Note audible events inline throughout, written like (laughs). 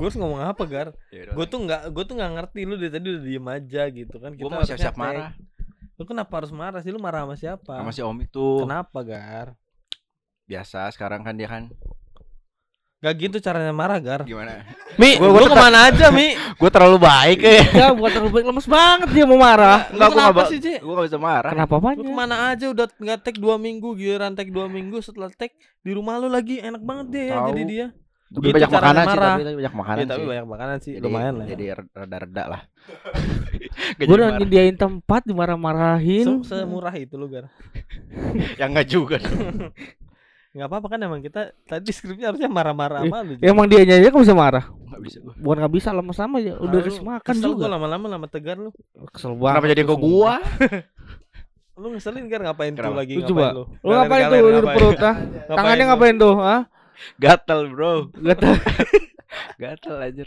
gue harus ngomong apa gar Ya gue tuh nggak gue tuh nggak ngerti lu dari tadi udah diem aja gitu kan mau harusnya siap-siap tag. marah lu kenapa harus marah sih lu marah sama siapa sama si Om itu. kenapa gar Biasa sekarang kan dia kan Gak gitu caranya marah gar gimana? Mi, Gua- lu gua tetap- ke mana aja Mi? (laughs) Gue terlalu baik ya. Enggak, bukan terlalu baik lemes banget dia mau marah. Lu Enggak gua kenapa enggak sih, Ci? Gue gak bisa marah. Kenapa Lu apanya? ke mana aja udah nggak tag dua minggu giliran tag dua minggu setelah tag di rumah lu lagi enak banget dia ya jadi dia Tapi Gitu banyak makanan sih, tapi banyak makanan ya, tapi sih. banyak makanan sih Jadi, lumayan lah ya. Jadi rada-rada lah. (laughs) Gue udah nyediain tempat dimarah-marahin. Se- semurah itu lu gar (laughs) yang enggak juga. (laughs) nggak apa-apa kan emang kita tadi skripnya harusnya marah-marah sama lu Ya, emang dia aja kan bisa marah. Enggak bisa gue. Bukan nggak bisa lemes sama ya. Udah kasih makan kesel juga. gua lama-lama lama tegar lu Kesel banget. Kenapa jadi ke tuh gua? lu ngeselin kan ngapain tuh Kenapa? lagi Lu ngapain coba. lu Lu ngapain tuh di perut ah? Tangannya ngapain tuh, ah? Gatel, Bro. Tahu. Gatel (laughs) aja.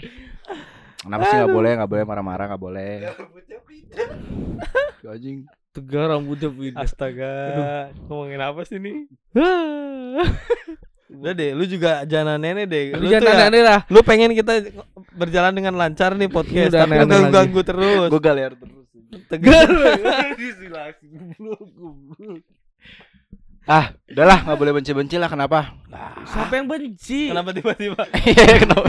Kenapa sih enggak boleh? Enggak boleh marah-marah, enggak boleh. Anjing. Tegar rambutnya pindah. Astaga, ngomongin apa sih nih? (laughs) Udah deh, lu juga jangan aneh deh. Lu jangan ya, aneh lah. lu pengen kita berjalan dengan lancar nih podcast, Udah tapi lu ganggu terus. Gue galer terus. Tegar. (laughs) Ah, udahlah enggak boleh benci-benci lah kenapa? Siapa yang benci? Kenapa tiba-tiba? (laughs) Iya, kenapa?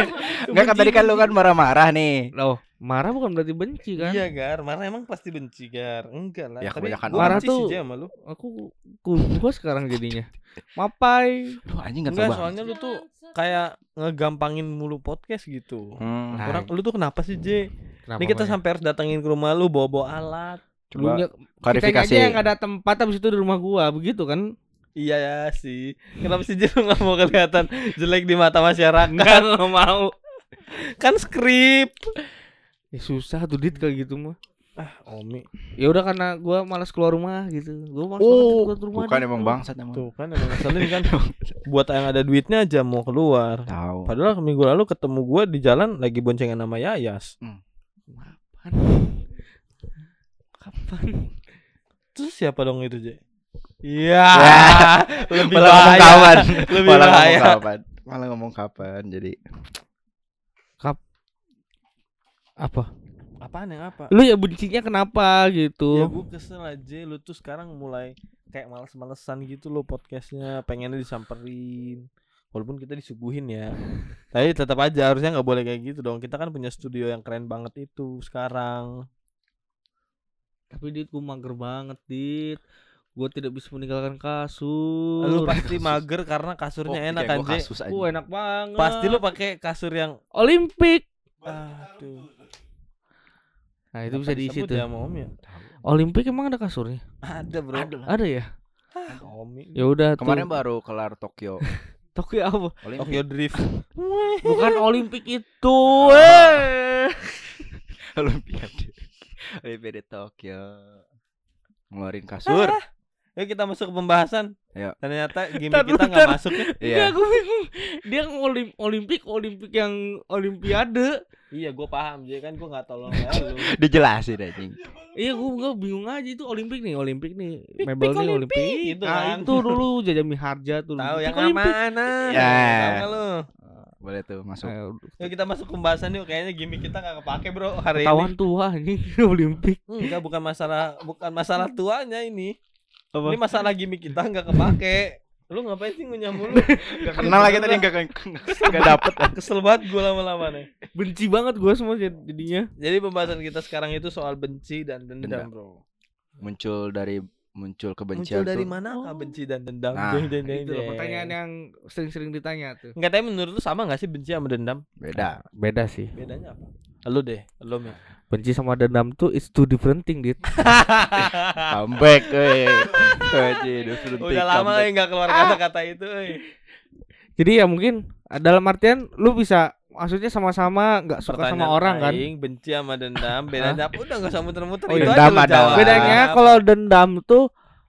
(laughs) Enggak kan tadi kan lu kan marah-marah nih. Loh, marah bukan berarti benci kan? Iya, Gar. Marah emang pasti benci, Gar. Enggak lah. Ya, tapi kebanyakan marah tuh- sih sama lu. Aku ku gua sekarang jadinya. Mapai. Aduh, anjing enggak Enggak, tahu. soalnya lu tuh kayak ngegampangin mulu podcast gitu. Hmm, Nah, Orang lu tuh kenapa sih, J? Kenapa Ini kita Maya? sampai harus datengin ke rumah lu bawa-bawa alat. Coba Dulunya- klarifikasi. Aja yang ada tempat habis itu di rumah gua, begitu kan? Iya ya sih. Kenapa sih J lu (laughs) gak mau kelihatan jelek di mata masyarakat? Enggak, mau. (laughs) kan skrip. Ya susah tuh dit kayak gitu mah. Omi. Ya udah karena gua malas keluar rumah gitu. Gua malas Oh, keluar rumah. bukan emang bangsat emang. Tuh kan emang ngeselin kan. (laughs) Buat yang ada duitnya aja mau keluar. Tahu. Padahal minggu lalu ketemu gua di jalan lagi boncengan sama Yayas. Kapan? Kapan? Terus siapa dong itu, J? Iya. lebih Malah ngomong bahaya. kapan. Lebih Malah ngomong bahaya. kapan. Malah ngomong kapan. Jadi Apa? Apaan yang apa? Lu ya bencinya kenapa Ya gitu? gue kesel aja lu tuh sekarang mulai kayak males-malesan gitu loh podcastnya pengennya disamperin walaupun kita disuguhin ya tapi tetap aja harusnya nggak boleh kayak gitu dong kita kan punya studio yang keren banget itu sekarang Tapi dit gua mager banget dit. Gua tidak bisa meninggalkan kasur. lu pasti mager karena kasurnya Oh, enak kan kasus aja. Gua enak banget. pasti lu pakai kasur yang Olimpik. aduh Nah, itu bisa diisi tuh. ya sama Om ya Olimpik emang ada kasurnya? ada bro Ada. Ada ya? Omi Ya udah tuh. Kemarin baru kelar Tokyo. (laughs) Tokyo apa? Olimpik. Tokyo Drift Bukan Olimpik itu. Eh. (laughs) Olimpiade. Olimpiade Tokyo. Ngeluarin kasur. Yuk kita masuk ke pembahasan Ayo. ternyata (laughs) gimmick dulu, kita nggak masuk ya Iya, Iya. aku bingung. Dia ngolim Olimpik, Olimpik yang Olimpiade. iya gue paham jadi kan gue nggak tolong ya lu (laughs) Dijelasin anjing. Iya, gua, gua bingung aja itu Olimpik nih, Olimpik nih. Mebel nih Olimpik, Olimpik. gitu nah, kan. itu dulu Jajami Harja tuh. Tahu yang mana? Ya. Tahu nggak lu? Boleh tuh masuk. Eh, Yuk kita masuk pembahasan yuk. Kayaknya gimmick kita nggak kepake bro hari Ketahuan ini. tua anjing (laughs) Olimpik. Enggak bukan masalah bukan masalah tuanya ini. Apa? Ini masalah gimmick kita nggak kepake. Lu ngapain sih ngunyah mulu? (laughs) Gak Kenal lagi tadi enggak enggak dapet. Kesel banget gue lama-lama nih. Benci banget gua semua jad- jadinya. Jadi pembahasan kita sekarang itu soal benci dan dendam, Dendam. bro. Muncul dari muncul kebencian Muncul dari tuh. mana benci dan dendam? Nah, Jeng, jeng, jeng, Itu loh, jeng. pertanyaan yang sering-sering ditanya tuh. Enggak tapi menurut lu sama gak sih benci sama dendam? Beda. Beda sih. Bedanya apa? Lu deh, lu Mi. Benci sama dendam tuh it's two different thing, Dit. (laughs) Comeback different Udah lama ya nggak keluar kata-kata itu. euy. Jadi ya mungkin dalam artian lu bisa maksudnya sama-sama nggak suka sama Pertanyaan orang kan. aing, benci sama dendam, (laughs) bedanya apa? Udah enggak usah muter-muter Oh, itu dendam aja jawab. Bedanya kalau dendam tuh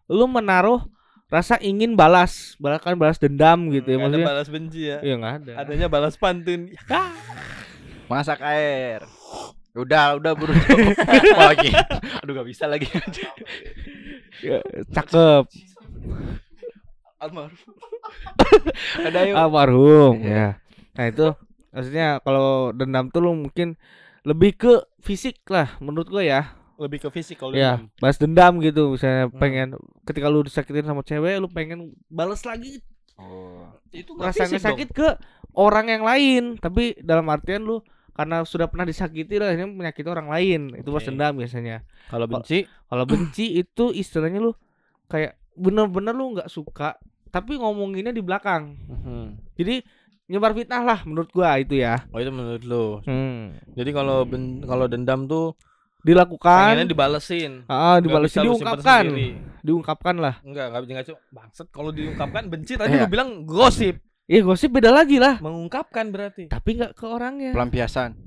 lu menaruh rasa ingin balas, balas kan balas dendam gitu ya Nggak ada maksudnya. balas benci ya. Iya nggak ada. Adanya balas pantun. (laughs) Masak air. Udah, udah buru. Lagi. (laughs) Aduh gak bisa lagi. Ya, Cakep. Almarhum. Ada yuk. Almarhum. Ya. Nah itu Maksudnya kalau dendam tuh lu mungkin lebih ke fisik lah menurut gua ya. Lebih ke fisik kalau Ya, dendam. balas dendam gitu misalnya Hmm. pengen ketika lu disakitin sama cewek lu pengen balas lagi Oh. Itu rasanya fisik dong. sakit ke orang yang lain tapi dalam artian lu karena sudah pernah disakiti lah ini menyakiti orang lain itu balas dendam biasanya Kalau benci kalau benci itu istilahnya lu kayak bener-bener lu nggak suka tapi ngomonginnya di belakang Mhm. jadi nyebar fitnah lah menurut gua itu ya Oh itu menurut lu. hmm. Jadi kalau ben- kalau dendam tuh dilakukan pengennya dibalesin. ah dibalesin diungkapkan diungkapkan lah Enggak, enggak enggak cuma bangsat kalau diungkapkan benci tadi Iya. lu bilang gosip. Iya gosip beda lagi lah Mengungkapkan berarti. tapi nggak ke orangnya Pelampiasan.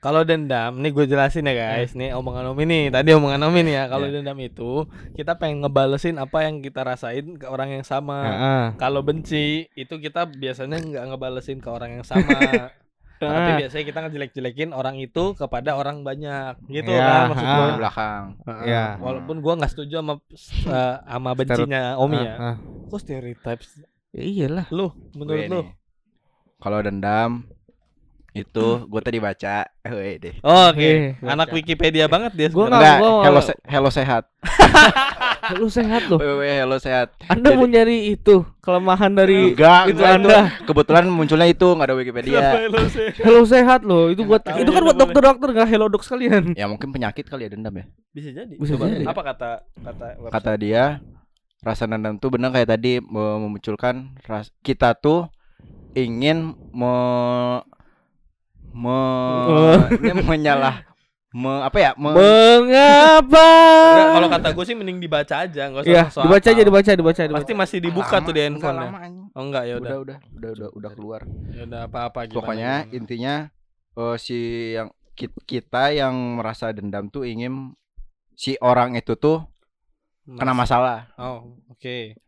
Kalau dendam, nih gue jelasin ya guys. Nih omongan Om ini, tadi omongan Om ini ya. Kalau Iya. dendam itu kita pengen ngebalesin apa yang kita rasain ke orang yang sama. Heeh. Kalau benci itu kita biasanya nggak ngebalesin ke orang yang sama. (laughs) Tapi biasanya kita ngejelek-jelekin orang itu kepada orang banyak gitu Ya, kan maksud ah. Di belakang. Heeh. Ya. Walaupun gua nggak setuju sama eh, sama bencinya Omi ya. Ah. Kok stereotypes ya iyalah lu menurut Gue lu? Kalau dendam itu gue tadi baca eh deh. Oh, Oke, Oke, anak baca. Wikipedia banget dia. Gua sebenarnya. nggak- Enggak, gua- hello se- hello sehat. (laughs) lu sehat loh www hello sehat. anda Jadi- mau nyari itu kelemahan dari Enggak, itu enggak, anda Kebetulan munculnya itu enggak ada Wikipedia. Hello sehat loh itu buat tahu itu kan ya, buat boleh. dokter-dokter nggak hello dok sekalian Ya mungkin penyakit kali ya dendam ya. Bisa jadi. Bisa Coba, jadi. Apa kata kata website? Kata dia rasa dendam tuh benar kayak tadi me- memunculkan ras kita tuh ingin me me ini menyalah me, apa ya me, mengapa Enggak, kalau kata gue sih mending dibaca aja, enggak usah ya sok dibaca aja dibaca dibaca dibaca Pasti masih dibuka Lama, tuh di handphone lama, anjing. Oh enggak ya udah. udah udah udah udah keluar Ya udah apa-apa gimana. pokoknya gimana. intinya eh, si yang kit- kita yang merasa dendam tuh ingin si orang itu tuh kena Mas- masalah Oh, oke.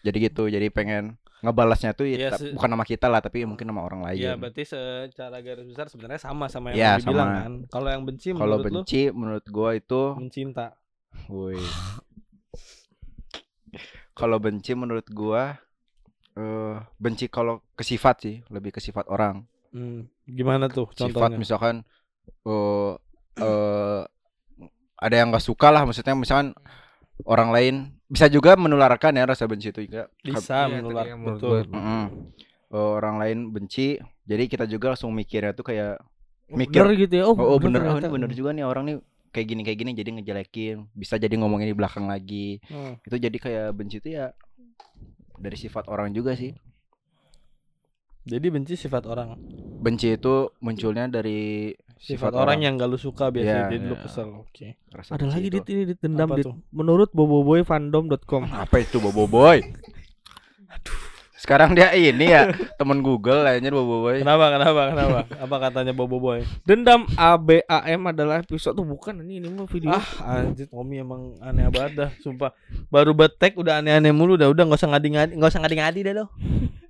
jadi gitu jadi pengen ngebalasnya tuh ya se- bukan nama kita lah tapi mungkin nama orang lain Iya, berarti secara garis besar sebenarnya sama sama yang Iya, Abi bilang sama. kan. Kalau yang benci kalau menurut lu benci menurut gua itu mencinta. woi (laughs) kalau benci menurut gua eh benci kalau ke sifat sih lebih ke sifat orang Hmm, gimana tuh sifat contohnya? misalkan eh eh ada yang nggak suka lah maksudnya misalkan orang lain. Bisa juga menularkan ya rasa benci itu. Juga Bisa Iya, menular menurut betul. Mm-mm. Eh, orang lain benci jadi kita juga langsung mikirnya tuh kayak mikir bener gitu ya? Oh, oh, oh bener oh, ini bener juga nih orang nih kayak gini kayak gini jadi ngejelekin. Bisa jadi ngomongin di belakang lagi. Hmm. itu jadi kayak benci itu ya dari sifat orang juga sih. Jadi benci sifat orang. benci itu munculnya dari Sifat, orang, yang gak lu suka biasanya Iya, jadi lu iya. kesel. Oke. rasa ada lagi dit ini dit dendam Apa dit menurut boboiboyfandom.com apa itu bobo boy sekarang dia ini ya temen Google lainnya bobo boy Kenapa? Kenapa? Kenapa? Apa katanya Bobo Boy? dendam ABAM adalah episode tuh bukan ini ini mah video Ah, anjir Omi emang aneh banget dah, sumpah. Baru betek udah aneh-aneh mulu udah udah nggak usah ngadi-ngadi, nggak usah ngadi-ngadi dah lo.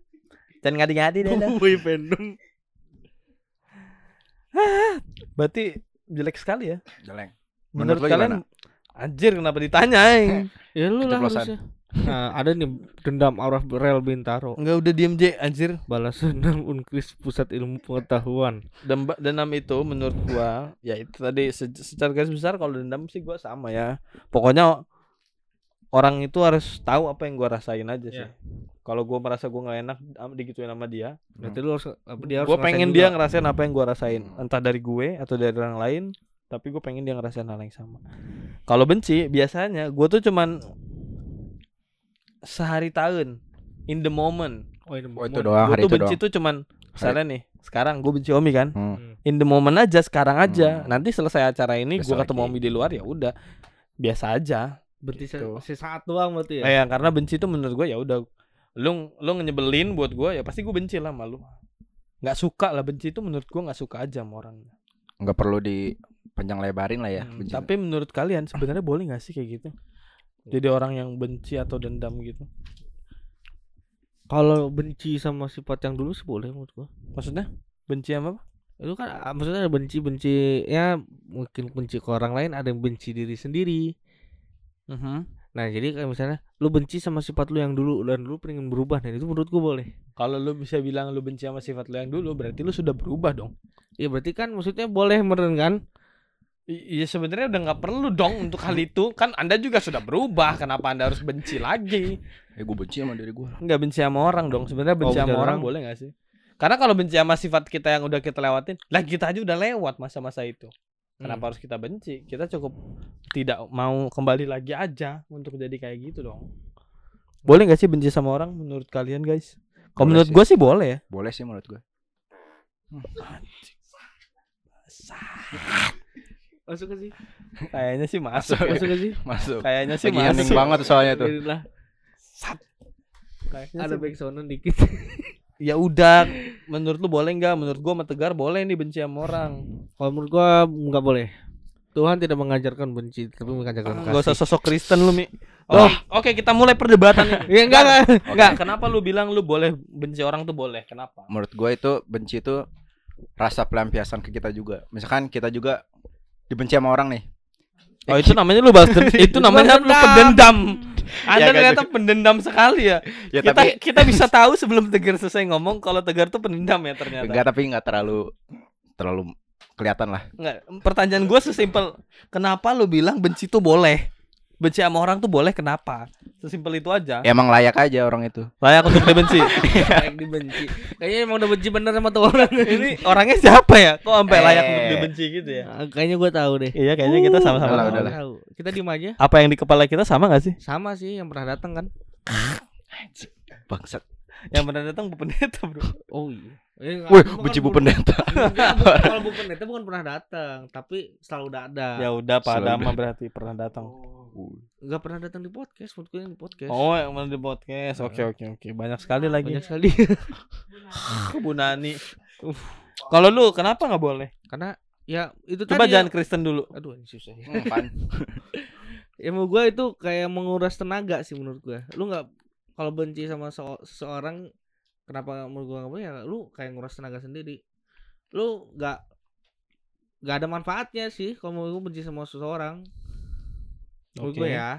(laughs) Jangan ngadi-ngadi dah. dah. boy fandom Berarti jelek sekali ya. jelek Menurut, Menurut kalian anjir kenapa ditanya aing? (laughs) ya lu lah nah ada nih dendam Aurel Rel Bintaro Enggak udah diem J anjir. balas dendam Unkris Pusat Ilmu Pengetahuan Dan dendam itu menurut gua ya itu tadi se- secara garis besar kalau dendam sih gua sama ya. Pokoknya orang itu harus tahu apa yang gua rasain aja sih. Iya. Kalau gua merasa gua nggak enak digituin sama dia, berarti lu harus apa dia harus gue pengen juga. dia ngerasain apa yang gue rasain entah dari gue atau dari orang lain tapi gue pengen dia ngerasain hal yang sama kalau benci biasanya gue tuh cuman sehari tahun in the moment oh, ini oh itu doang gue hari tuh itu benci doang tuh cuman misalnya nih sekarang gue benci Omi kan Hmm. Hmm. in the moment aja sekarang aja Hmm. nanti selesai acara ini gue ketemu lagi. Omi di luar ya udah biasa aja berarti se- Gitu. sesaat doang berarti ya? Kayak karena benci tuh menurut gue ya udah. Lu lu nyebelin buat gue ya pasti gue benci lah sama lu. Nggak suka lah benci itu menurut gue nggak suka aja sama orang. Nggak perlu dipanjang lebarin lah ya Hmm, benci. tapi menurut kalian sebenarnya boleh nggak sih kayak gitu? Jadi orang yang benci atau dendam gitu? Kalau benci sama sifat yang dulu sih boleh menurut gua. Maksudnya? Benci sama apa? Itu kan ah, maksudnya ada benci benci ya mungkin benci ke orang lain ada yang benci diri sendiri Mhm. nah jadi kayak misalnya lu benci sama sifat lu yang dulu dan lu pengen berubah dan itu menurut gua boleh Kalau lu bisa bilang lu benci sama sifat lu yang dulu, berarti lu sudah berubah dong. ya berarti kan maksudnya boleh meren kan Iya sebenarnya udah nggak perlu dong untuk hal itu. Kan Anda juga sudah berubah. Kenapa Anda harus benci lagi? Eh gue benci sama diri gue. Nggak benci sama orang dong. Sebenarnya benci Oh, sama orang orang. boleh nggak sih? Karena kalau benci sama sifat kita yang udah kita lewatin, lah kita aja udah lewat masa-masa itu. Kenapa harus kita benci? Kita cukup tidak mau kembali lagi aja untuk jadi kayak gitu dong. Boleh nggak sih benci sama orang menurut kalian guys? Kalau menurut gue sih boleh ya. Boleh sih menurut gue. masuk ke sih Kayaknya sih masuk. ya. masuk ke sih Masuk. Kayaknya sih Lagi masuk. banget soalnya tuh. Alhamdulillah. Kayaknya ada sih- back sound dikit (laughs) Ya udah, menurut lu boleh nggak? Menurut gua sama Tegar boleh nih benci sama orang. kalau menurut gua nggak boleh Tuhan tidak mengajarkan benci tapi mengajarkan Gak usah kasih sosok Kristen lu, Mi. Oke, oke kita mulai perdebatan ini. (laughs) ya enggak enggak Enggak, kenapa lu bilang lu boleh benci orang tuh boleh? Kenapa? Menurut gue itu benci itu rasa pelampiasan ke kita juga. Misalkan kita juga dibenci sama orang nih. Oh, itu namanya lu dendam. (laughs) itu namanya lu dendam. pendendam. Anda Ya, kan, ternyata pendendam sekali ya. (laughs) Ya kita tapi kita bisa tahu sebelum Tegar selesai ngomong kalau Tegar tuh pendendam ya ternyata. enggak tapi enggak terlalu terlalu kelihatan lah. Enggak, pertanyaan gue sesimpel kenapa lu bilang benci tuh boleh? Benci sama orang tuh boleh kenapa? Sesimpel itu aja. Ya, emang layak aja orang itu. Layak untuk dibenci. (laughs) Kayak dibenci kayaknya emang udah benci bener sama tuh orang Ini orangnya siapa ya? Kok sampai layak untuk Eh. dibenci gitu ya? Ah, kayaknya gua tahu deh Iya, kayaknya kita sama-sama tahu. kita diem aja Apa yang di kepala kita sama gak sih? sama sih yang pernah datang kan Bangsat. Yang pernah datang Bu Pendeta, Bro. oh iya Eh, Wih, bukan benci Bu Pendeta. (laughs) Kalau Bu Pendeta bukan pernah datang, tapi selalu udah ada. Ya udah, Pak Adama berarti pernah datang. Enggak pernah datang di podcast, menurutku yang di podcast. Oh, yang mana di podcast. Oke, oke, oke. Banyak sekali lagi. Banyak sekali. (laughs) Bu Nani. Kalau lu kenapa nggak boleh? Karena ya itu Coba tadi jangan Kristen dulu. ya- aduh ini susah ya. Hmm, apaan? (laughs) ya gua itu kayak menguras tenaga sih menurut gua. Lu nggak kalau benci sama seo- seseorang kenapa menurut gua nggak boleh ya lu kayak nguras tenaga sendiri. Lu nggak nggak ada manfaatnya sih kalau mau benci sama seseorang. Menurut Oke. gua ya.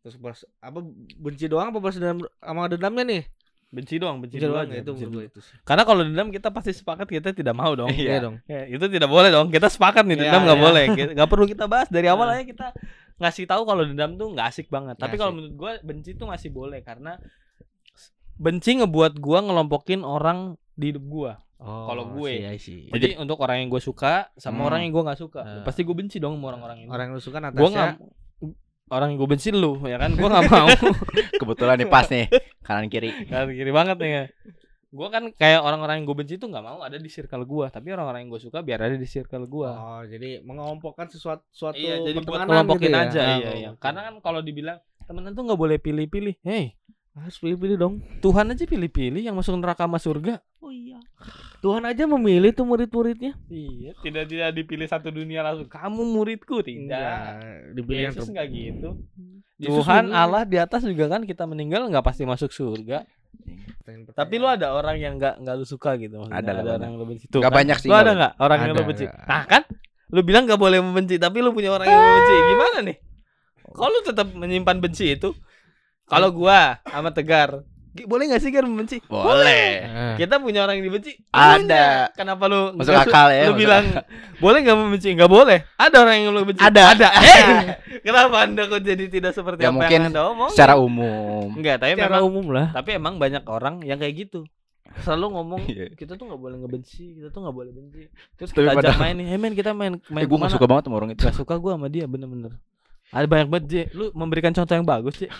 Terus balas, apa benci doang apa balas dendam sama dendamnya nih? Benci doang, benci, Benci doang aja. ya, itu benci itu sih. Karena kalau dendam kita pasti sepakat kita tidak mau dong. Iya. Iya dong. Ya, itu tidak boleh dong. Kita sepakat nih Iya, dendam nggak iya. boleh. Kita- Nggak perlu kita bahas dari awal Iya. aja kita ngasih tahu kalau dendam tuh nggak asik banget. Nggak Tapi kalau menurut gua benci tuh masih boleh karena benci ngebuat gua ngelompokin orang di hidup gua. Oh, Kalau gue. sih, I see. Jadi untuk orang yang gue suka sama Hmm. orang yang gue nggak suka, Eh. pasti gue benci dong sama orang-orang ini. orang yang lu suka Natasha. Gue nggak orang yang gue benci lu ya kan gue nggak mau (laughs) Kebetulan nih pas nih kanan kiri. kan kiri banget nih ya gue kan kayak orang-orang yang gue benci tuh nggak mau ada di circle gue tapi orang-orang yang gue suka biar ada di circle gue Oh, jadi mengelompokkan sesuatu suatu iya jadi buat pertemanan kelompokin gitu ya? aja Ah, iya iya oke. karena kan kalau dibilang temenan tuh nggak boleh pilih-pilih hei harus pilih-pilih dong. Tuhan aja pilih-pilih yang masuk neraka sama surga Oh iya. Tuhan aja memilih tuh murid-muridnya. iya tidak tidak dipilih satu dunia langsung kamu muridku tidak Enggak, dipilih yang Yesus nggak gitu Yesus Tuhan memilih. Allah di atas juga kan kita meninggal nggak pasti masuk surga Tapi lu ada orang yang nggak nggak lu suka gitu maksudnya. Ada ada banyak. orang yang lu benci. Tuh, Nggak kan? banyak sih, Lu ada nggak orang yang lu Ada, benci? ada. Nah kan, lu bilang nggak boleh membenci, tapi lu punya orang yang membenci. Gimana nih? Kalau lu tetap menyimpan benci itu, kalau gua sama Tegar, boleh nggak sih Gar membenci? Boleh. Ah. Kita punya orang yang dibenci. Ada. Punya. Kenapa lu Masuk su- akal ya, Lu bilang boleh nggak membenci? Nggak boleh. Ada orang yang lu benci. Ada. Ada. (laughs) Eh, kenapa anda kok jadi tidak seperti Ya, apa mungkin yang anda omong? Secara umum. Enggak, tapi Secara memang umum lah. tapi emang banyak orang yang kayak gitu selalu ngomong Iya. kita tuh nggak boleh ngebenci kita tuh nggak boleh benci terus Tapi kita ajak main nih hey men kita main main Eh, gue gak suka banget sama orang itu. Gak suka gue sama dia bener-bener ada banyak banget J lu memberikan contoh yang bagus J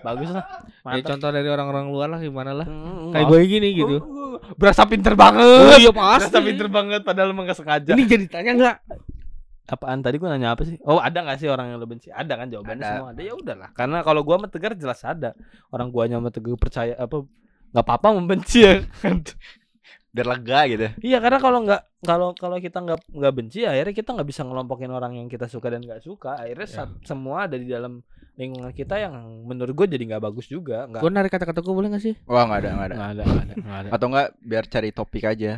bagus lah. Ya, contoh dari orang-orang luar lah gimana lah. Hmm, Kayak gue gini gitu. Oh, berasa pinter banget. Oh iya berasa pasti. pinter banget padahal emang gak sengaja. Ini jadi tanya enggak? apaan? Tadi gue nanya apa sih? Oh ada nggak sih orang yang lo benci? Ada kan jawabannya Ada. semua. Ada. Ya udahlah. Karena kalau gua sama tegar jelas ada. Orang guanya sama tegar percaya apa nggak apa-apa membenci ya (laughs) Biar lega gitu. Iya karena kalau nggak kalau kalau kita nggak nggak benci akhirnya kita nggak bisa ngelompokin orang yang kita suka dan nggak suka akhirnya Ya. sa- semua ada di dalam lingkungan kita yang menurut gue jadi nggak bagus juga nggak Gue narik kata-kata gue boleh gak sih? Wah nggak ada nggak ada. nggak ada nggak ada nggak ada Atau enggak biar cari topik aja.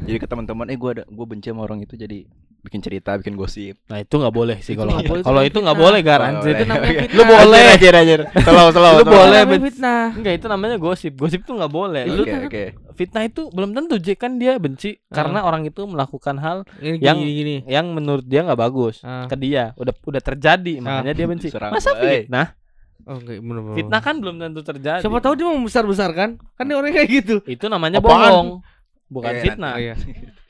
jadi ke teman-teman, eh gue ada gue benci sama orang itu jadi bikin cerita, bikin gosip. Nah itu nggak boleh sih kalau kalau itu nggak boleh gar Oh, anjir. boleh. Itu namanya Oke. (laughs) fitnah. Lu boleh. Anjir, anjir. Slow, slow, Lu boleh, fitnah. Enggak itu namanya gosip. Gosip tuh nggak boleh. Lu Oke, oke. fitnah itu belum tentu Jack kan dia benci karena orang itu melakukan hal Ini Yang- gini, gini. yang menurut dia nggak bagus Ah. ke dia. Udah udah terjadi makanya dia benci. Serang, Masa fitnah? Oh, enggak, bener, bener. Fitnah kan belum tentu terjadi. Siapa tahu dia mau besar-besarkan? Kan dia orangnya kayak gitu. itu namanya Apaan? bohong. Bukan Eh, fitnah. Oh, iya. (laughs)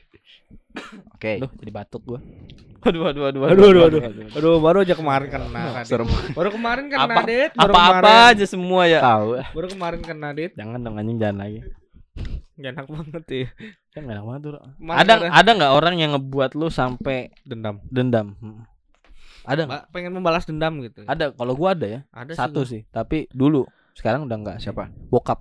Oke. Aduh, jadi batuk gua. Aduh, aduh, aduh, Aduh, aduh, aduh. Aduh, baru aja kemarin kena. Serem. Baru kemarin kena Apa- Dit. Baru Apa-apa kemarin. aja semua ya. Tahu. Baru kemarin kena Dit. Jangan dong anjing jangan lagi. Gak enak banget ya. Kan gak enak banget tuh. Kemarin Ada ada ada nggak orang yang ngebuat lu sampai dendam. dendam? Hmm. Ada nggak? Mbak pengen membalas dendam gitu. Ada. Kalau gua ada ya. Ada Satu sih. sih. Tapi dulu. Sekarang udah enggak. Siapa? Bokap.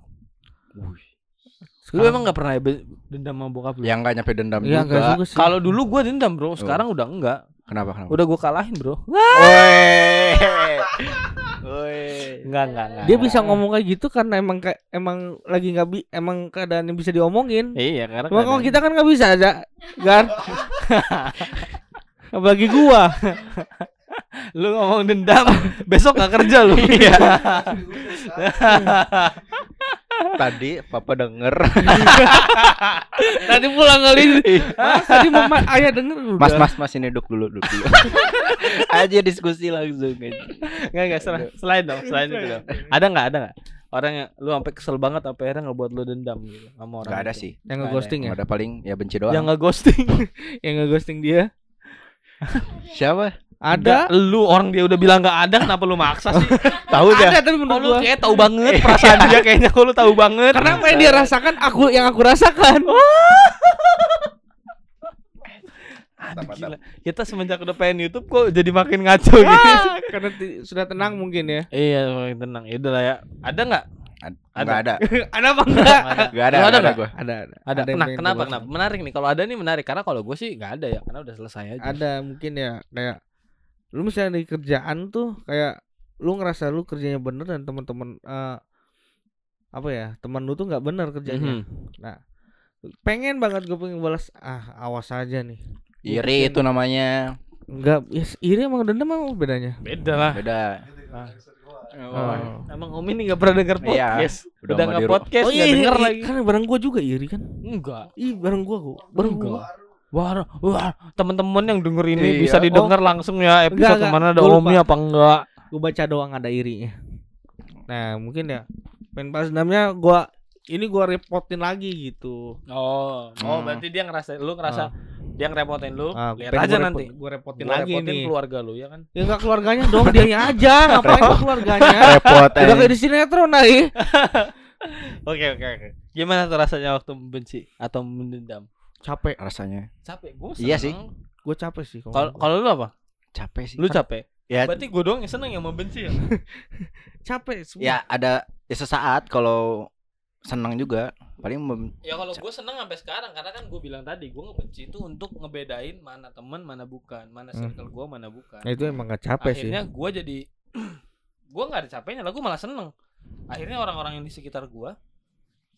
Lu emang nggak pernah ya dendam sama bokap lu? Yang nggak nyampe dendam Iya, enggak juga. juga sih. Kalau dulu gua dendam, Bro. Sekarang udah enggak. Kenapa? Kenapa? Udah gua kalahin, Bro. Woi. Woi. Enggak, enggak, enggak. dia bisa ngomong kayak gitu karena emang kayak emang lagi nggak bi emang keadaan yang bisa diomongin. Iya, karena Cuma kalau kadang- kita kan nggak bisa aja, Gar. (laughs) Apalagi gua. lu ngomong dendam, (laughs) besok gak kerja lu. Iya. (laughs) Tadi papa denger. (laughs) Tadi pulang kali. Mas, tadi mama ayah denger udah. Mas, mas, mas ini duduk dulu, duduk dulu. (laughs) Aja diskusi langsung aja. Enggak, enggak, selain, selain dong, selain itu dong. Ada enggak, ada enggak? Orang yang lu sampai kesel banget apa akhirnya ngebuat lu dendam gitu sama orang. Gak ada itu? sih. Yang Nggak nge-ghosting ya? Ada paling ya benci doang. Yang nge-ghosting. (laughs) Yang nge-ghosting dia. Siapa? Ada. Enggak, lu orang dia udah bilang enggak ada, kenapa lu maksa sih? (laughs) Tahu dah. Ada tapi Oh, menurut lu gua. kayak tahu banget (laughs) perasaan dia kayaknya kok lu tahu banget. Karena apa yang dia rasakan aku yang aku rasakan. (laughs) Aduh, gila. Kita semenjak udah pengen YouTube kok jadi makin ngaco gitu. Ah, Karena sudah tenang mungkin ya. Iya, makin tenang. Ya udah lah ya. Ada enggak? Ad- Ada. Nggak ada. ada apa enggak? Nggak ada. Lu nggak ada ada nggak? gua. Ada, ada. Ada. yang Nah, kenapa kenapa? Menarik nih. Kalau ada nih menarik karena kalau gue sih nggak ada ya, karena udah selesai aja. ada mungkin ya kayak lu misalnya di kerjaan tuh kayak lu ngerasa lu kerjanya bener dan teman-teman eh, apa ya teman lu tuh nggak bener kerjanya Mhm. pengen banget gue pengen balas ah awas aja nih Iri itu namanya. enggak yes, iri emang dendam apa bedanya Beda lah. Beda. Oh. Emang Om ini nggak pernah denger Iya. podcast. Udah Udah nggak nggak di ru- podcast, oh nggak iya, denger iya, lagi. kan bareng gua juga iri kan Enggak. ih bareng gua kok bareng gua Enggak. Wah, wah, teman-teman yang denger ini Iya. bisa didengar langsung ya episode Enggak, enggak. mana ada. Omi apa enggak? gua baca doang ada irinya nah mungkin ya pengen balas dendamnya gua ini gua repotin lagi gitu Oh, oh Hmm. berarti dia ngerasa lu ngerasa dia ngerepotin lu. Ah, lihat aja gua nanti. gua repotin Gua lagi repotin nih keluarga lu ya kan. Ya enggak keluarganya dong, dianya (laughs) aja. Ngapain ke keluarganya? Repot Udah eh. (laughs) kayak di sinetron nih. (laughs) Oke, oke, oke. Gimana tuh rasanya waktu membenci atau mendendam? Capek. rasanya. Capek. Gua Iya sih. Gue capek sih Kalau kalau lu apa? Capek sih. Lu capek. Ya, Berarti gua doang yang seneng yang membenci ya. (laughs) capek semua. ya ada ya sesaat kalau senang juga paling mem- Ya kalau gue seneng sampai sekarang karena kan gue bilang tadi gue ngebenci itu untuk ngebedain mana temen mana bukan, mana Hmm. circle gue mana bukan. Nah, itu emang gak capek sih. Akhirnya gue jadi (clears throat) gue nggak ada capeknya lah gue malah seneng. Akhirnya orang-orang yang di sekitar gue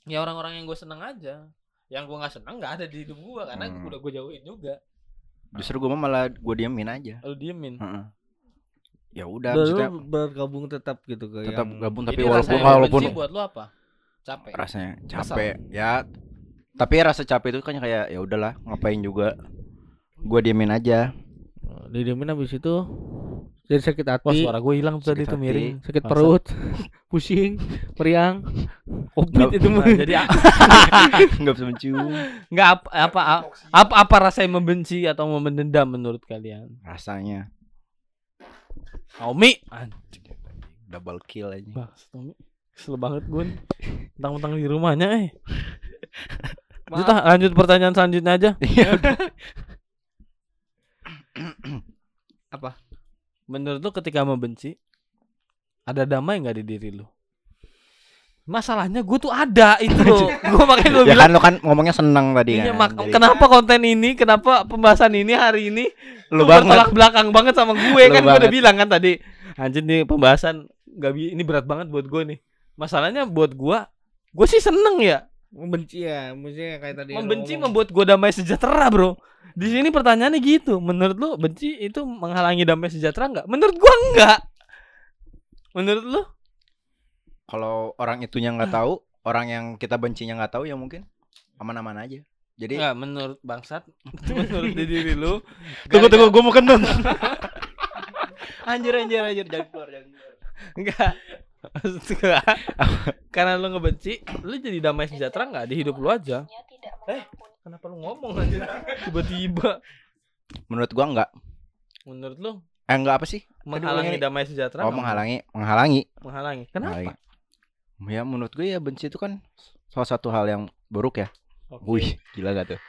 ya orang-orang yang gue seneng aja. Yang gue nggak seneng nggak ada di hidup gue karena Hmm. udah gue jauhin juga. justru gue malah gue diemin aja. Lu diemin. Heeh. Ya udah maksudnya lu bergabung tetap gitu ke tetap yang gabung Jadi tapi walaupun rasanya walaupun buat lu apa? Capek. rasanya capek ya tapi rasa capek itu kan kayak ya udahlah ngapain juga gue diemin aja Oh, didiemin habis itu jadi sakit hati, Wah suara gue hilang tuh tadi Sakit tuh miring. sakit Bangsat. perut, (laughs) pusing, meriang, covid itu mah. Jadi nggak (laughs) bisa mencium nggak apa apa apa apa rasanya membenci atau mendendam menurut kalian? rasanya Naomi anjing double kill aja Bang, Naomi kesel banget gue nih. Mentang-mentang di rumahnya eh (laughs) lanjut, ah, lanjut pertanyaan selanjutnya aja Apa? Menurut lu ketika membenci ada damai nggak di diri lu? Masalahnya gue tuh ada itu loh. (laughs) Gue makanya gue ya bilang kan lu kan ngomongnya senang tadi Iya, kan Jadi, kenapa konten ini, kenapa pembahasan ini hari ini lu banget bertolak belakang banget sama gue? Lu kan gue udah bilang kan tadi anjir nih pembahasan bi ini berat banget buat gue nih. Masalahnya buat gue gue sih seneng ya Membenci ya, maksudnya kayak tadi membenci ngomong. membuat gue damai sejahtera bro Di sini pertanyaannya gitu. Menurut lu benci itu menghalangi damai sejahtera nggak? Menurut gua enggak. Menurut lu? Kalau orang itunya nggak tahu, orang yang kita bencinya nggak tahu ya mungkin aman-aman aja. Jadi Enggak, menurut bangsat. (laughs) menurut diri lu. (laughs) tunggu tunggu gue mau kentut. (laughs) Anjir anjir anjir jangan keluar jangan keluar. Enggak. Karena lu ngebenci, lu jadi damai sejahtera nggak di hidup lu aja? Eh, kenapa lu ngomong aja tiba-tiba? Menurut gua nggak. Menurut lu Eh enggak apa sih? menghalangi damai sejahtera? Oh menghalangi, menghalangi. Menghalangi. Kenapa? Menghalangi. Ya menurut gue ya benci itu kan salah satu hal yang buruk ya. Oke. Wih, gila gak tuh?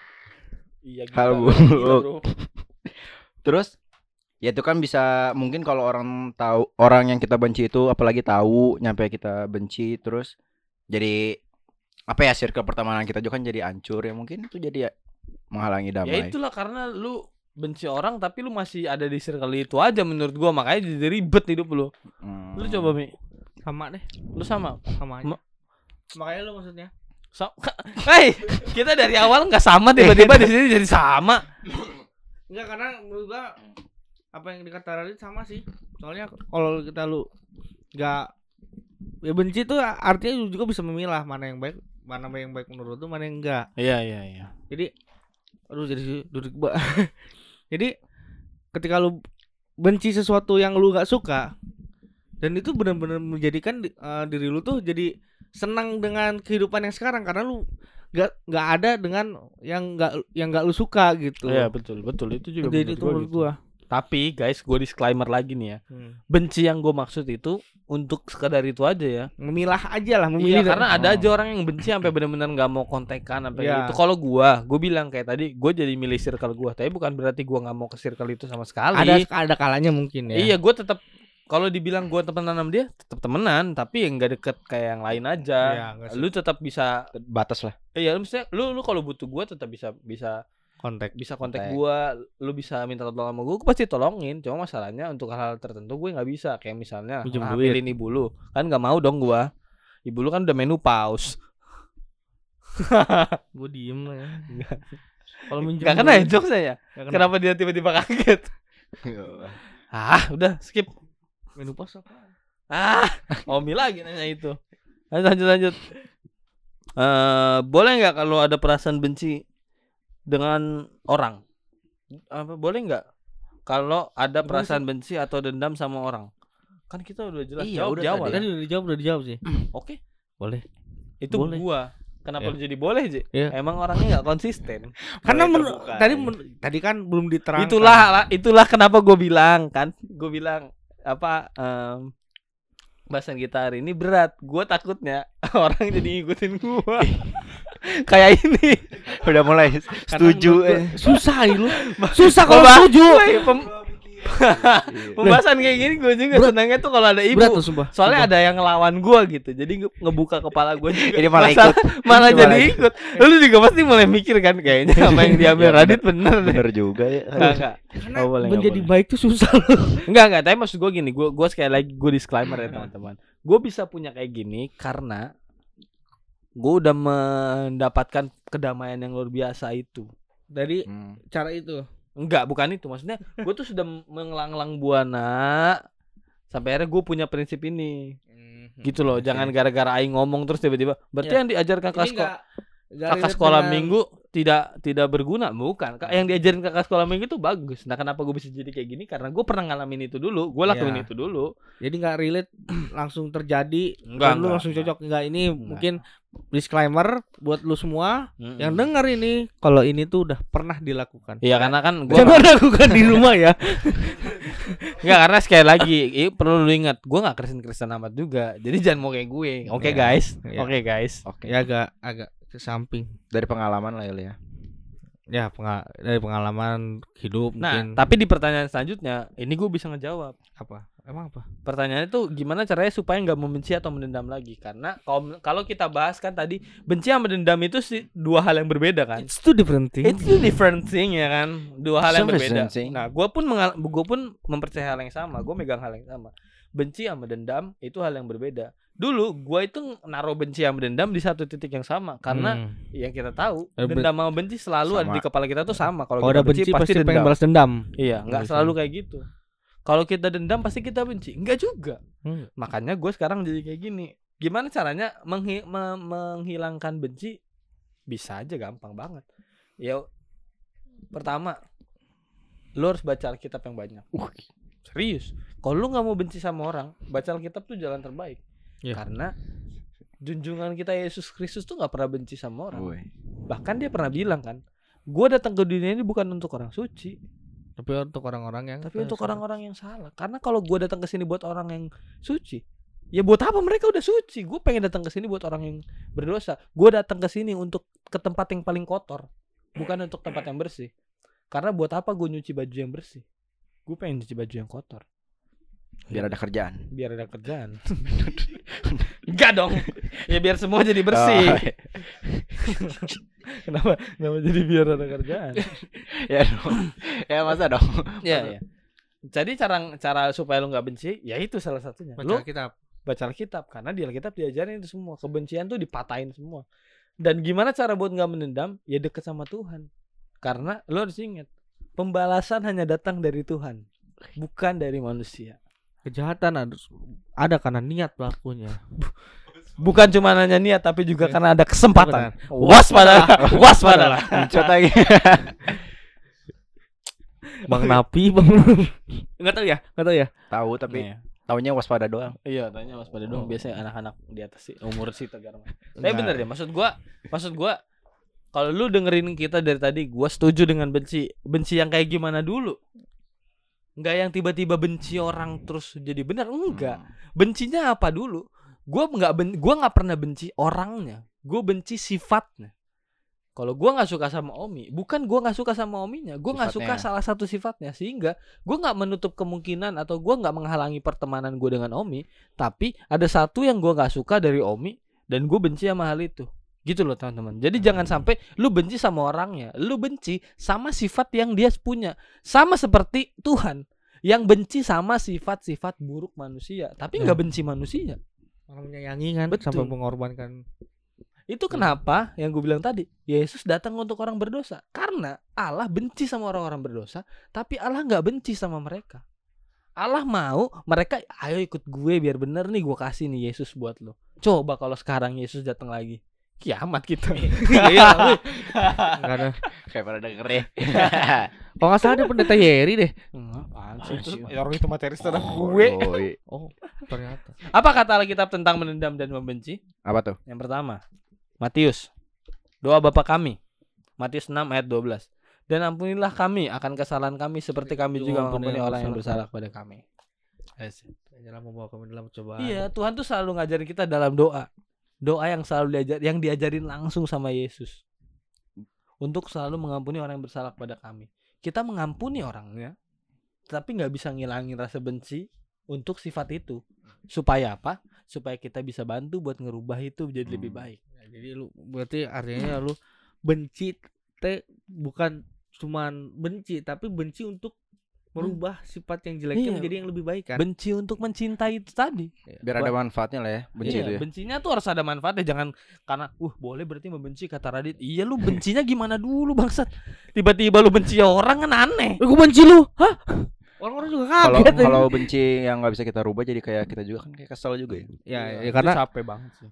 Iya Hal gila, buruk. gila, bro. (laughs) Terus ya itu kan bisa mungkin kalau orang tahu orang yang kita benci itu apalagi tahu nyampe kita benci terus jadi apa ya circle pertemanan kita juga kan jadi hancur ya mungkin itu jadi ya menghalangi Ya damai. itulah karena lu benci orang tapi lu masih ada di circle itu aja menurut gua makanya jadi ribet hidup lu. Hmm. Lu coba Mi, Sama deh, lu sama. sama aja. Ma- Makanya lu maksudnya. Sa- (laughs) Hei, kita dari awal nggak sama tiba-tiba di sini jadi sama. Enggak karena menurut gua apa yang dikata Radit sama sih. Soalnya kalau kita lu enggak ya benci tuh artinya lu juga bisa memilah mana yang baik, mana yang baik menurut lu, mana yang enggak. Iya iya iya. Jadi aduh jadi duduk ba. (laughs) jadi ketika lu benci sesuatu yang lu nggak suka dan itu benar-benar menjadikan di- eh, diri lu tuh jadi senang dengan kehidupan yang sekarang karena lu nggak nggak ada dengan yang nggak yang nggak lu suka gitu. Iya betul betul itu juga Jadi menurut itu gua menurut gitu. gua. Tapi guys, gue disclaimer lagi nih ya. Hmm. Benci yang gue maksud itu untuk sekedar itu aja ya. Memilah aja lah, Iya, memilih. karena ada Oh. aja orang yang benci sampai benar-benar nggak mau kontekan sampai Iya. gitu. Kalau gua, gua bilang kayak tadi, gua jadi milih circle gua. Tapi bukan berarti gua nggak mau ke circle itu sama sekali. ada ada kalanya mungkin ya. Iya, gua tetap kalau dibilang gua temenan sama dia, tetap temenan, tapi yang nggak deket kayak yang lain aja. Iya, sih. lu tetap bisa batas lah. iya, lu misalnya lu lu kalau butuh gua tetap bisa bisa kontak. bisa kontak Kontak. gua, lu bisa minta tolong sama gua, gua pasti tolongin. Cuma masalahnya untuk hal-hal tertentu gue nggak bisa. Kayak misalnya Minjem hamilin ibu lu, kan nggak mau dong gua. Ibu lu kan udah menopause. (laughs) Gue diem ya. Kalau minjem Gak kena ya jokes saya. kena. Kenapa dia tiba-tiba kaget? Ah, udah skip. Menopause apa? Ah, Omi lagi nanya itu. Lanjut lanjut lanjut. Eh, boleh nggak kalau ada perasaan benci dengan orang? Apa boleh nggak kalau ada perasaan benci atau dendam sama orang? Kan kita udah jelas Iya, jawab udah awal. tadi. Tadi udah dijawab, udah dijawab sih. (clears throat) Oke, Boleh. itu Boleh. gua. Kenapa lu jadi boleh, Ji? Iya. Emang orangnya nggak konsisten. (laughs) Karena men- tadi ya. men- tadi kan belum diterangkan. itulah lah- itulah kenapa gue bilang kan gue bilang apa em, bahasan kita hari ini berat gue takutnya (laughs) orang jadi ngikutin gue kayak ini Udah mulai setuju eh. Susah lu. (laughs) Susah kalau setuju. Woi, pem- (laughs) pembahasan kayak gini gue juga senangnya tuh kalau ada ibu Berat tuh sumpah. soalnya ada yang ngelawan gue gitu jadi nge- ngebuka kepala gue juga Ini malah Masalah- ikut. (laughs) malah jadi malah ikut lu juga pasti mulai mikir kan kayaknya apa yang diambil Ya, Radit bener Bener juga ya. Enggak, enggak. Karena Oh, boleh, menjadi boleh. baik tuh susah lu. Enggak enggak, tapi maksud gue gini, gue gue sekali lagi gue disclaimer ya teman-teman. Gue bisa punya kayak gini karena gue udah mendapatkan kedamaian yang luar biasa itu. Dari Hmm. cara itu. Enggak, bukan itu. Maksudnya (laughs) gue tuh sudah menglang-lang buana sampai akhirnya gue punya prinsip ini. Gitu loh, jangan gara-gara aing ngomong terus tiba-tiba. Berarti Ya. yang diajarkan kakak Ini sekolah kakak sekolah dengan- minggu tidak tidak berguna bukan Kak, yang diajarin kakak sekolah minggu itu bagus nah kenapa gue bisa jadi kayak gini karena gue pernah ngalamin itu dulu gue lakuin Iya. itu dulu Jadi nggak relate (clears throat) langsung terjadi Enggak, lu enggak, langsung enggak. cocok enggak ini Enggak. mungkin disclaimer buat lu semua Mm-mm. yang denger ini kalau ini tuh udah pernah dilakukan. Iya karena kan gue Jangan lakukan di rumah ya. (laughs) Nggak karena sekali lagi i- perlu lu ingat gue nggak Kristen Kristen amat juga jadi jangan mau kayak gue oke Iya. guys Iya. oke guys Oke. ya agak agak ke samping. Dari pengalaman lah ya. Ya penga- dari pengalaman hidup nah mungkin tapi di pertanyaan selanjutnya ini gue bisa ngejawab apa? Emang apa? pertanyaannya tuh gimana caranya supaya nggak membenci atau mendendam lagi karena kalau kalau kita bahas kan tadi benci sama dendam itu sih dua hal yang berbeda kan It's two different things. It's two different thing ya kan, dua hal yang Some berbeda. thing. Nah, gue pun mengal- gue pun mempercayai hal yang sama, gue megang hal yang sama. Benci sama dendam itu hal yang berbeda. Dulu gua itu naruh benci sama dendam di satu titik yang sama karena Hmm. yang kita tahu Eh, dendam sama benci selalu ada Sama. di kepala kita tuh sama. Kalau kita udah benci pasti pengen dendam. balas dendam Iya, nggak Bisa. selalu kayak gitu. Kalau kita dendam pasti kita benci. Enggak juga. Hmm. Makanya gue sekarang jadi kayak gini. Gimana caranya menghi- me- menghilangkan benci? Bisa aja gampang banget. Ya pertama lu harus baca Alkitab yang banyak. Uh. Serius. Kalau lu nggak mau benci sama orang, baca Alkitab tuh jalan terbaik. Iya. Karena junjungan kita Yesus Kristus tuh nggak pernah benci sama orang. Woi. Bahkan dia pernah bilang kan, gue datang ke dunia ini bukan untuk orang suci, tapi untuk orang-orang yang tapi untuk orang-orang yang salah. Karena kalau gua datang ke sini buat orang yang suci, ya buat apa mereka udah suci? Gue pengen datang ke sini buat orang yang berdosa. Gue datang ke sini untuk ke tempat yang paling kotor, bukan untuk tempat yang bersih. Karena buat apa gue nyuci baju yang bersih? Gue pengen nyuci baju yang kotor, Biar ada kerjaan. biar ada kerjaan. (laughs) Enggak dong. Ya biar semua jadi bersih. Oh, iya. (laughs) Kenapa? Kenapa jadi biar ada kerjaan? (laughs) ya dong. Ya masa dong. Iya, iya. Jadi cara cara supaya lu nggak benci, ya itu salah satunya. Lu baca kitab baca Alkitab karena di Alkitab diajarin itu semua kebencian tuh dipatahin semua dan gimana cara buat nggak menendam ya deket sama Tuhan karena lo harus ingat pembalasan hanya datang dari Tuhan bukan dari manusia kejahatan harus ada karena niat pelakunya (laughs) bukan cuma hanya niat tapi juga karena ada kesempatan Benar. waspada (laughs) waspada lagi. (laughs) bang napi bang nggak tahu ya nggak tahu ya Tahu tapi Iya. taunya waspada doang. iya tanya waspada dong Oh. biasanya anak-anak di atas sih umur sih tegar tapi Nah. bener deh maksud gua maksud gua kalau lu dengerin kita dari tadi gua setuju dengan benci benci yang kayak gimana dulu Enggak yang tiba-tiba benci orang terus jadi benar enggak. Bencinya apa dulu? Gua nggak ben gua nggak pernah benci orangnya. Gue benci sifatnya. Kalau gua nggak suka sama Omi bukan gua nggak suka sama Ominya gua nggak suka salah satu sifatnya. Sehingga gua nggak menutup kemungkinan atau gua nggak menghalangi pertemanan gue dengan Omi tapi ada satu yang gua nggak suka dari Omi dan gue benci sama hal itu gitu loh teman-teman. Jadi jangan sampai lu benci sama orangnya lu benci sama sifat yang dia punya. Sama seperti Tuhan yang benci sama sifat-sifat buruk manusia tapi nggak Ya. benci manusia. Orang menyayangi kan Betul. sampai mengorbankan. Itu kenapa yang gue bilang tadi? Yesus datang untuk orang berdosa. Karena Allah benci sama orang-orang berdosa tapi Allah nggak benci sama mereka. Allah mau mereka ayo ikut gue biar bener nih gue kasih nih Yesus buat lo. Coba kalau sekarang Yesus datang lagi kiamat kita (laughs) iya ada Kayak pada denger ya. (laughs) kalau nggak salah ada pendeta Yeri deh apaan sih? Itu- orang itu materi setelah gue Woi. oh ternyata apa kata Alkitab tentang menendam dan membenci Apa tuh? Yang pertama, Matius. Doa Bapa kami. Matius 6 ayat 12. Dan ampunilah kami akan kesalahan kami seperti kami juga mengampuni orang yang bersalah kepada kami. jangan membawa kami dalam cobaan Iya, Tuhan tuh selalu ngajarin kita dalam doa. Doa yang selalu diajar yang diajarin langsung sama Yesus. Untuk selalu mengampuni orang yang bersalah kepada kami. Kita mengampuni orangnya, tapi nggak bisa ngilangin rasa benci untuk sifat itu. Supaya apa? Supaya kita bisa bantu buat ngerubah itu jadi lebih Hmm. baik. Ya, jadi lu berarti artinya lu benci teh bukan cuman benci tapi benci untuk merubah sifat yang jeleknya Iya. menjadi yang lebih baik kan benci untuk mencintai itu tadi. Biar ada manfaatnya lah ya, benci Iya, itu ya. Bencinya tuh harus ada manfaatnya, jangan karena uh boleh berarti membenci kata Radit. Iya lu (laughs) bencinya gimana dulu bangsat? Tiba-tiba lu benci orang kan aneh. Eh, gue benci lu hah orang-orang juga Kalau kaget kalau benci yang nggak bisa kita rubah jadi kayak kita juga kan kayak kesel juga ya. ya, Iya, ya itu karena capek banget sih.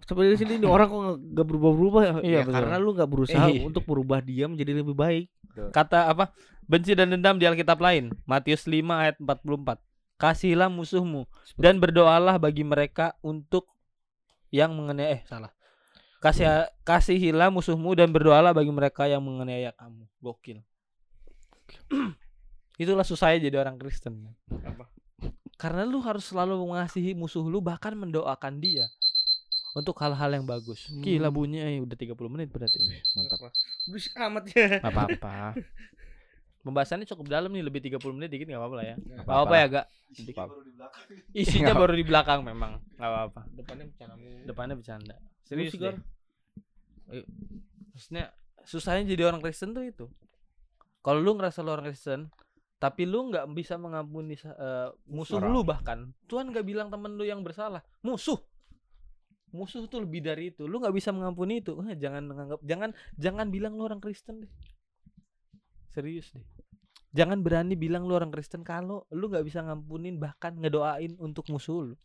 seperti di sini orang kok nggak berubah-berubah ya, Iya, ya karena lu nggak berusaha Iya. untuk merubah dia menjadi lebih baik Kata apa? Benci dan dendam di Alkitab lain. Matius 5 ayat 44. Kasihilah musuhmu dan berdoalah bagi mereka untuk yang menganiaya eh salah. Kasih kasihilah musuhmu dan berdoalah bagi mereka yang menganiaya kamu. Gokil. (clears throat) Itulah susahnya jadi orang Kristen. kan. Karena lu harus selalu mengasihi musuh lu bahkan mendoakan dia untuk hal-hal yang bagus. Gila bunyinya eh, udah 30 menit berarti. Mantap. berisik amat ya Gak apa-apa. (laughs) Pembahasannya cukup dalam nih, lebih 30 menit dikit gak apa-apa lah ya. Gak apa-apa ya, Gak? Apa- Isinya Nggak baru di belakang memang. Gak apa-apa. depannya bercanda. Depannya bercanda. Serius deh. Maksudnya susahnya jadi orang Kristen tuh itu. Kalau lu ngerasa lu orang Kristen, tapi lu nggak bisa mengampuni eh, musuh Orang. lu bahkan Tuhan nggak bilang temen lu yang bersalah musuh musuh tuh lebih dari itu. Lu nggak bisa mengampuni itu. Eh, jangan menganggap jangan jangan bilang lu orang Kristen deh. Serius deh. Jangan berani bilang lu orang Kristen kalau lu nggak bisa ngampunin bahkan ngedoain untuk musuh lu.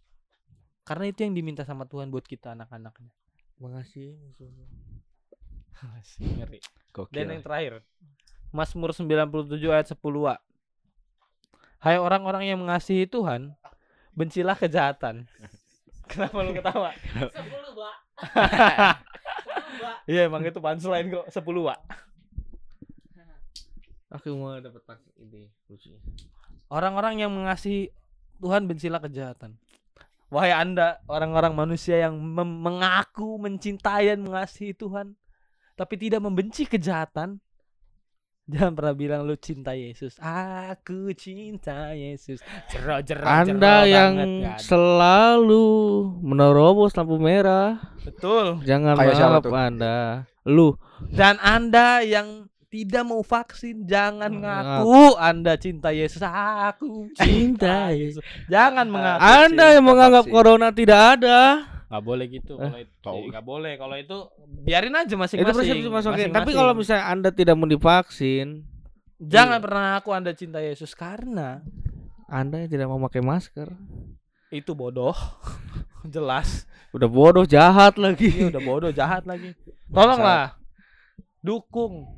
Karena itu yang diminta sama Tuhan buat kita anak-anaknya. Makasih musuh. (laughs) Masih ngeri. Gokil. Dan yang terakhir Mazmur 97 ayat 10 a. Hai orang-orang yang mengasihi Tuhan Bencilah kejahatan (laughs) Kenapa lu ketawa? Sepuluh, Mbak. Iya emang itu punchline kok 10 a Aku mau dapat pas ini lucunya. Orang-orang yang mengasihi Tuhan bencilah kejahatan Wahai anda orang-orang manusia yang mengaku mencintai dan mengasihi Tuhan Tapi tidak membenci kejahatan Jangan pernah bilang lu cinta Yesus Aku cinta Yesus Jero, jero, Anda jero yang banget, ada. selalu menerobos lampu merah, Betul jangan maaf tuh? Anda. Lu Dan anda yang tidak mau vaksin Jangan ngaku anda cinta Yesus Aku cinta Yesus Jangan mengaku Anda yang menganggap vaksin. corona tidak ada. Nggak boleh gitu kalau itu nggak boleh kalau itu biarin aja Itu masing-masing. persepsi masukin. Tapi Masing-masing. kalau misalnya Anda tidak mau divaksin, jangan Iya. pernah aku anda cinta Yesus karena Anda yang tidak mau pakai masker, itu bodoh. (laughs) Jelas. udah bodoh, jahat Ini lagi. udah bodoh jahat lagi. (laughs) Tolonglah dukung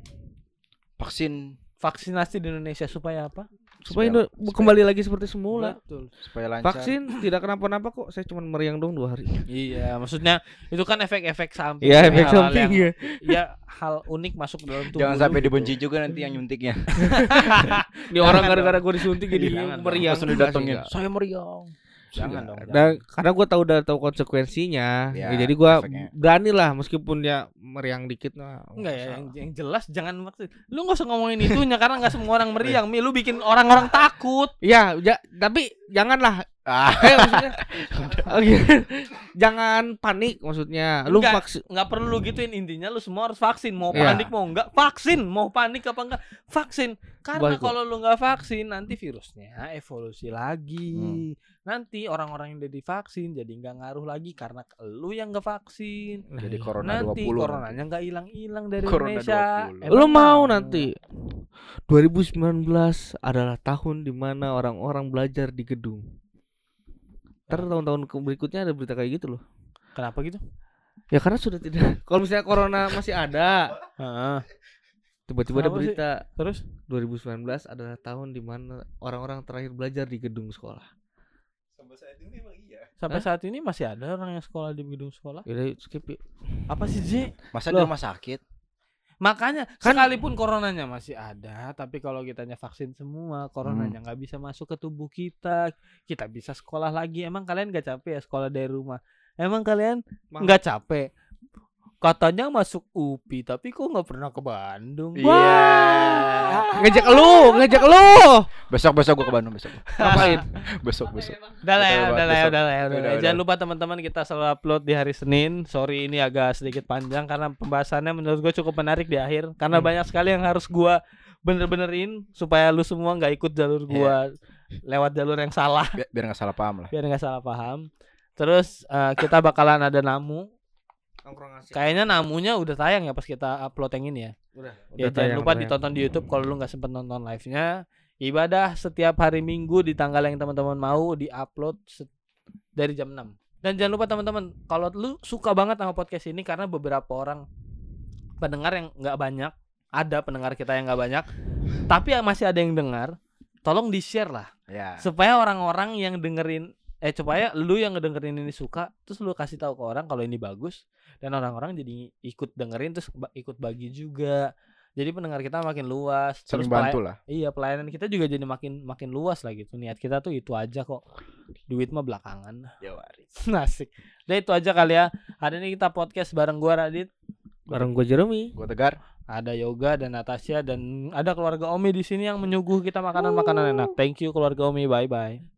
Vaksin vaksinasi di Indonesia supaya apa? Supaya Supaya- Indo- kembali lagi seperti semula. Betul. supaya lancar. Vaksin tidak kenapa-napa kok. Saya cuma meriang dong dua hari. Iya, maksudnya itu kan efek-efek samping. Iya, ya, efek samping yang- ya. Ya, hal unik masuk dalam tubuh. Jangan sampai gitu. dibenci juga nanti yang nyuntiknya. (laughs) Ini orang gara-gara gue disuntik jadi dong. meriang. Didatengin. Saya meriang. Jangan dong. Dan karena gue tahu udah tahu konsekuensinya, Ya, ya, jadi gue berani lah meskipun dia meriang dikit nah. Enggak ya, yang, yang jelas jangan maksud. Lu nggak usah ngomongin itunya karena nggak semua orang (laughs) meriang. Mi, lu bikin orang-orang takut. Iya, ja- tapi janganlah. Ah. Eh, maksudnya, jangan panik maksudnya. Lu Enggak. vaksin. nggak perlu lu gituin intinya lu semua harus vaksin mau Iya. panik mau enggak vaksin mau panik apa enggak vaksin karena kalau lu nggak vaksin nanti virusnya evolusi lagi Hmm. nanti orang-orang yang udah divaksin jadi nggak ngaruh lagi karena lu yang nggak vaksin Jadi corona nanti 20. coronanya nggak hilang-hilang dari Corona Indonesia 20. Emang Lu mau nanti 2019 adalah tahun di mana orang-orang belajar di gedung. Ntar tahun-tahun berikutnya ada berita kayak gitu loh. kenapa gitu Ya karena sudah tidak. (laughs) Kalau misalnya corona masih ada, Heeh. tiba-tiba ada Kenapa sih? berita terus 2019 adalah tahun di mana orang-orang terakhir belajar di gedung sekolah. sampai saat ini masih ada orang yang sekolah di gedung sekolah Yaudah skip yuk. apa sih J Masa di Loh. rumah sakit? Makanya Kan- sekalipun coronanya masih ada, tapi kalau kitanya vaksin semua, coronanya nggak bisa masuk ke tubuh kita, kita bisa sekolah lagi. Emang kalian gak capek ya sekolah dari rumah? Emang kalian nggak capek? Katanya masuk UPI, tapi kok nggak pernah ke Bandung? Iya. Ngejek lu, ngejek lu. Besok besok gua ke Bandung besok. Ngapain? (laughs) besok besok. Udah lah ya, Betul, udah lah ya, besok. udah lah ya, udah lah ya. Udah, Jangan lupa teman-teman kita selalu upload di hari Senin. Sorry ini agak sedikit panjang karena pembahasannya menurut gue cukup menarik di akhir. Karena Hmm. banyak sekali yang harus gua bener-benerin supaya lu semua nggak ikut jalur gua lewat jalur yang salah Biar, nggak salah paham lah. biar nggak salah paham. Terus eh, kita bakalan ada namu. Kayaknya namunya udah tayang ya pas kita upload yang ini ya. Udah, Ya udah jangan tayang, lupa tayang. ditonton di YouTube kalau lu nggak sempet nonton live-nya. Ibadah setiap hari Minggu di tanggal yang teman-teman mau di-upload dari jam 6. Dan jangan lupa teman-teman, kalau lu suka banget sama podcast ini karena beberapa orang pendengar yang nggak banyak, ada pendengar kita yang nggak banyak, tapi masih ada yang dengar, tolong di-share lah Ya. supaya orang-orang yang dengerin eh supaya lu yang ngedengerin ini suka terus lu kasih tahu ke orang kalau ini bagus dan orang-orang jadi ikut dengerin terus ikut bagi juga. Jadi pendengar kita makin luas terus bantu lah. iya pelayanan kita juga jadi makin makin luas lah gitu. Niat kita tuh itu aja kok. Duit mah belakangan. (laughs) Asik. Udah itu aja kali ya. Hari ini kita podcast bareng gua Radit. Bareng gue Jeremy. Gua tegar. ada Yoga dan Natasha dan ada keluarga Omi di sini yang menyuguh kita makanan-makanan enak. Thank you keluarga Omi. Bye bye